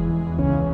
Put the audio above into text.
Música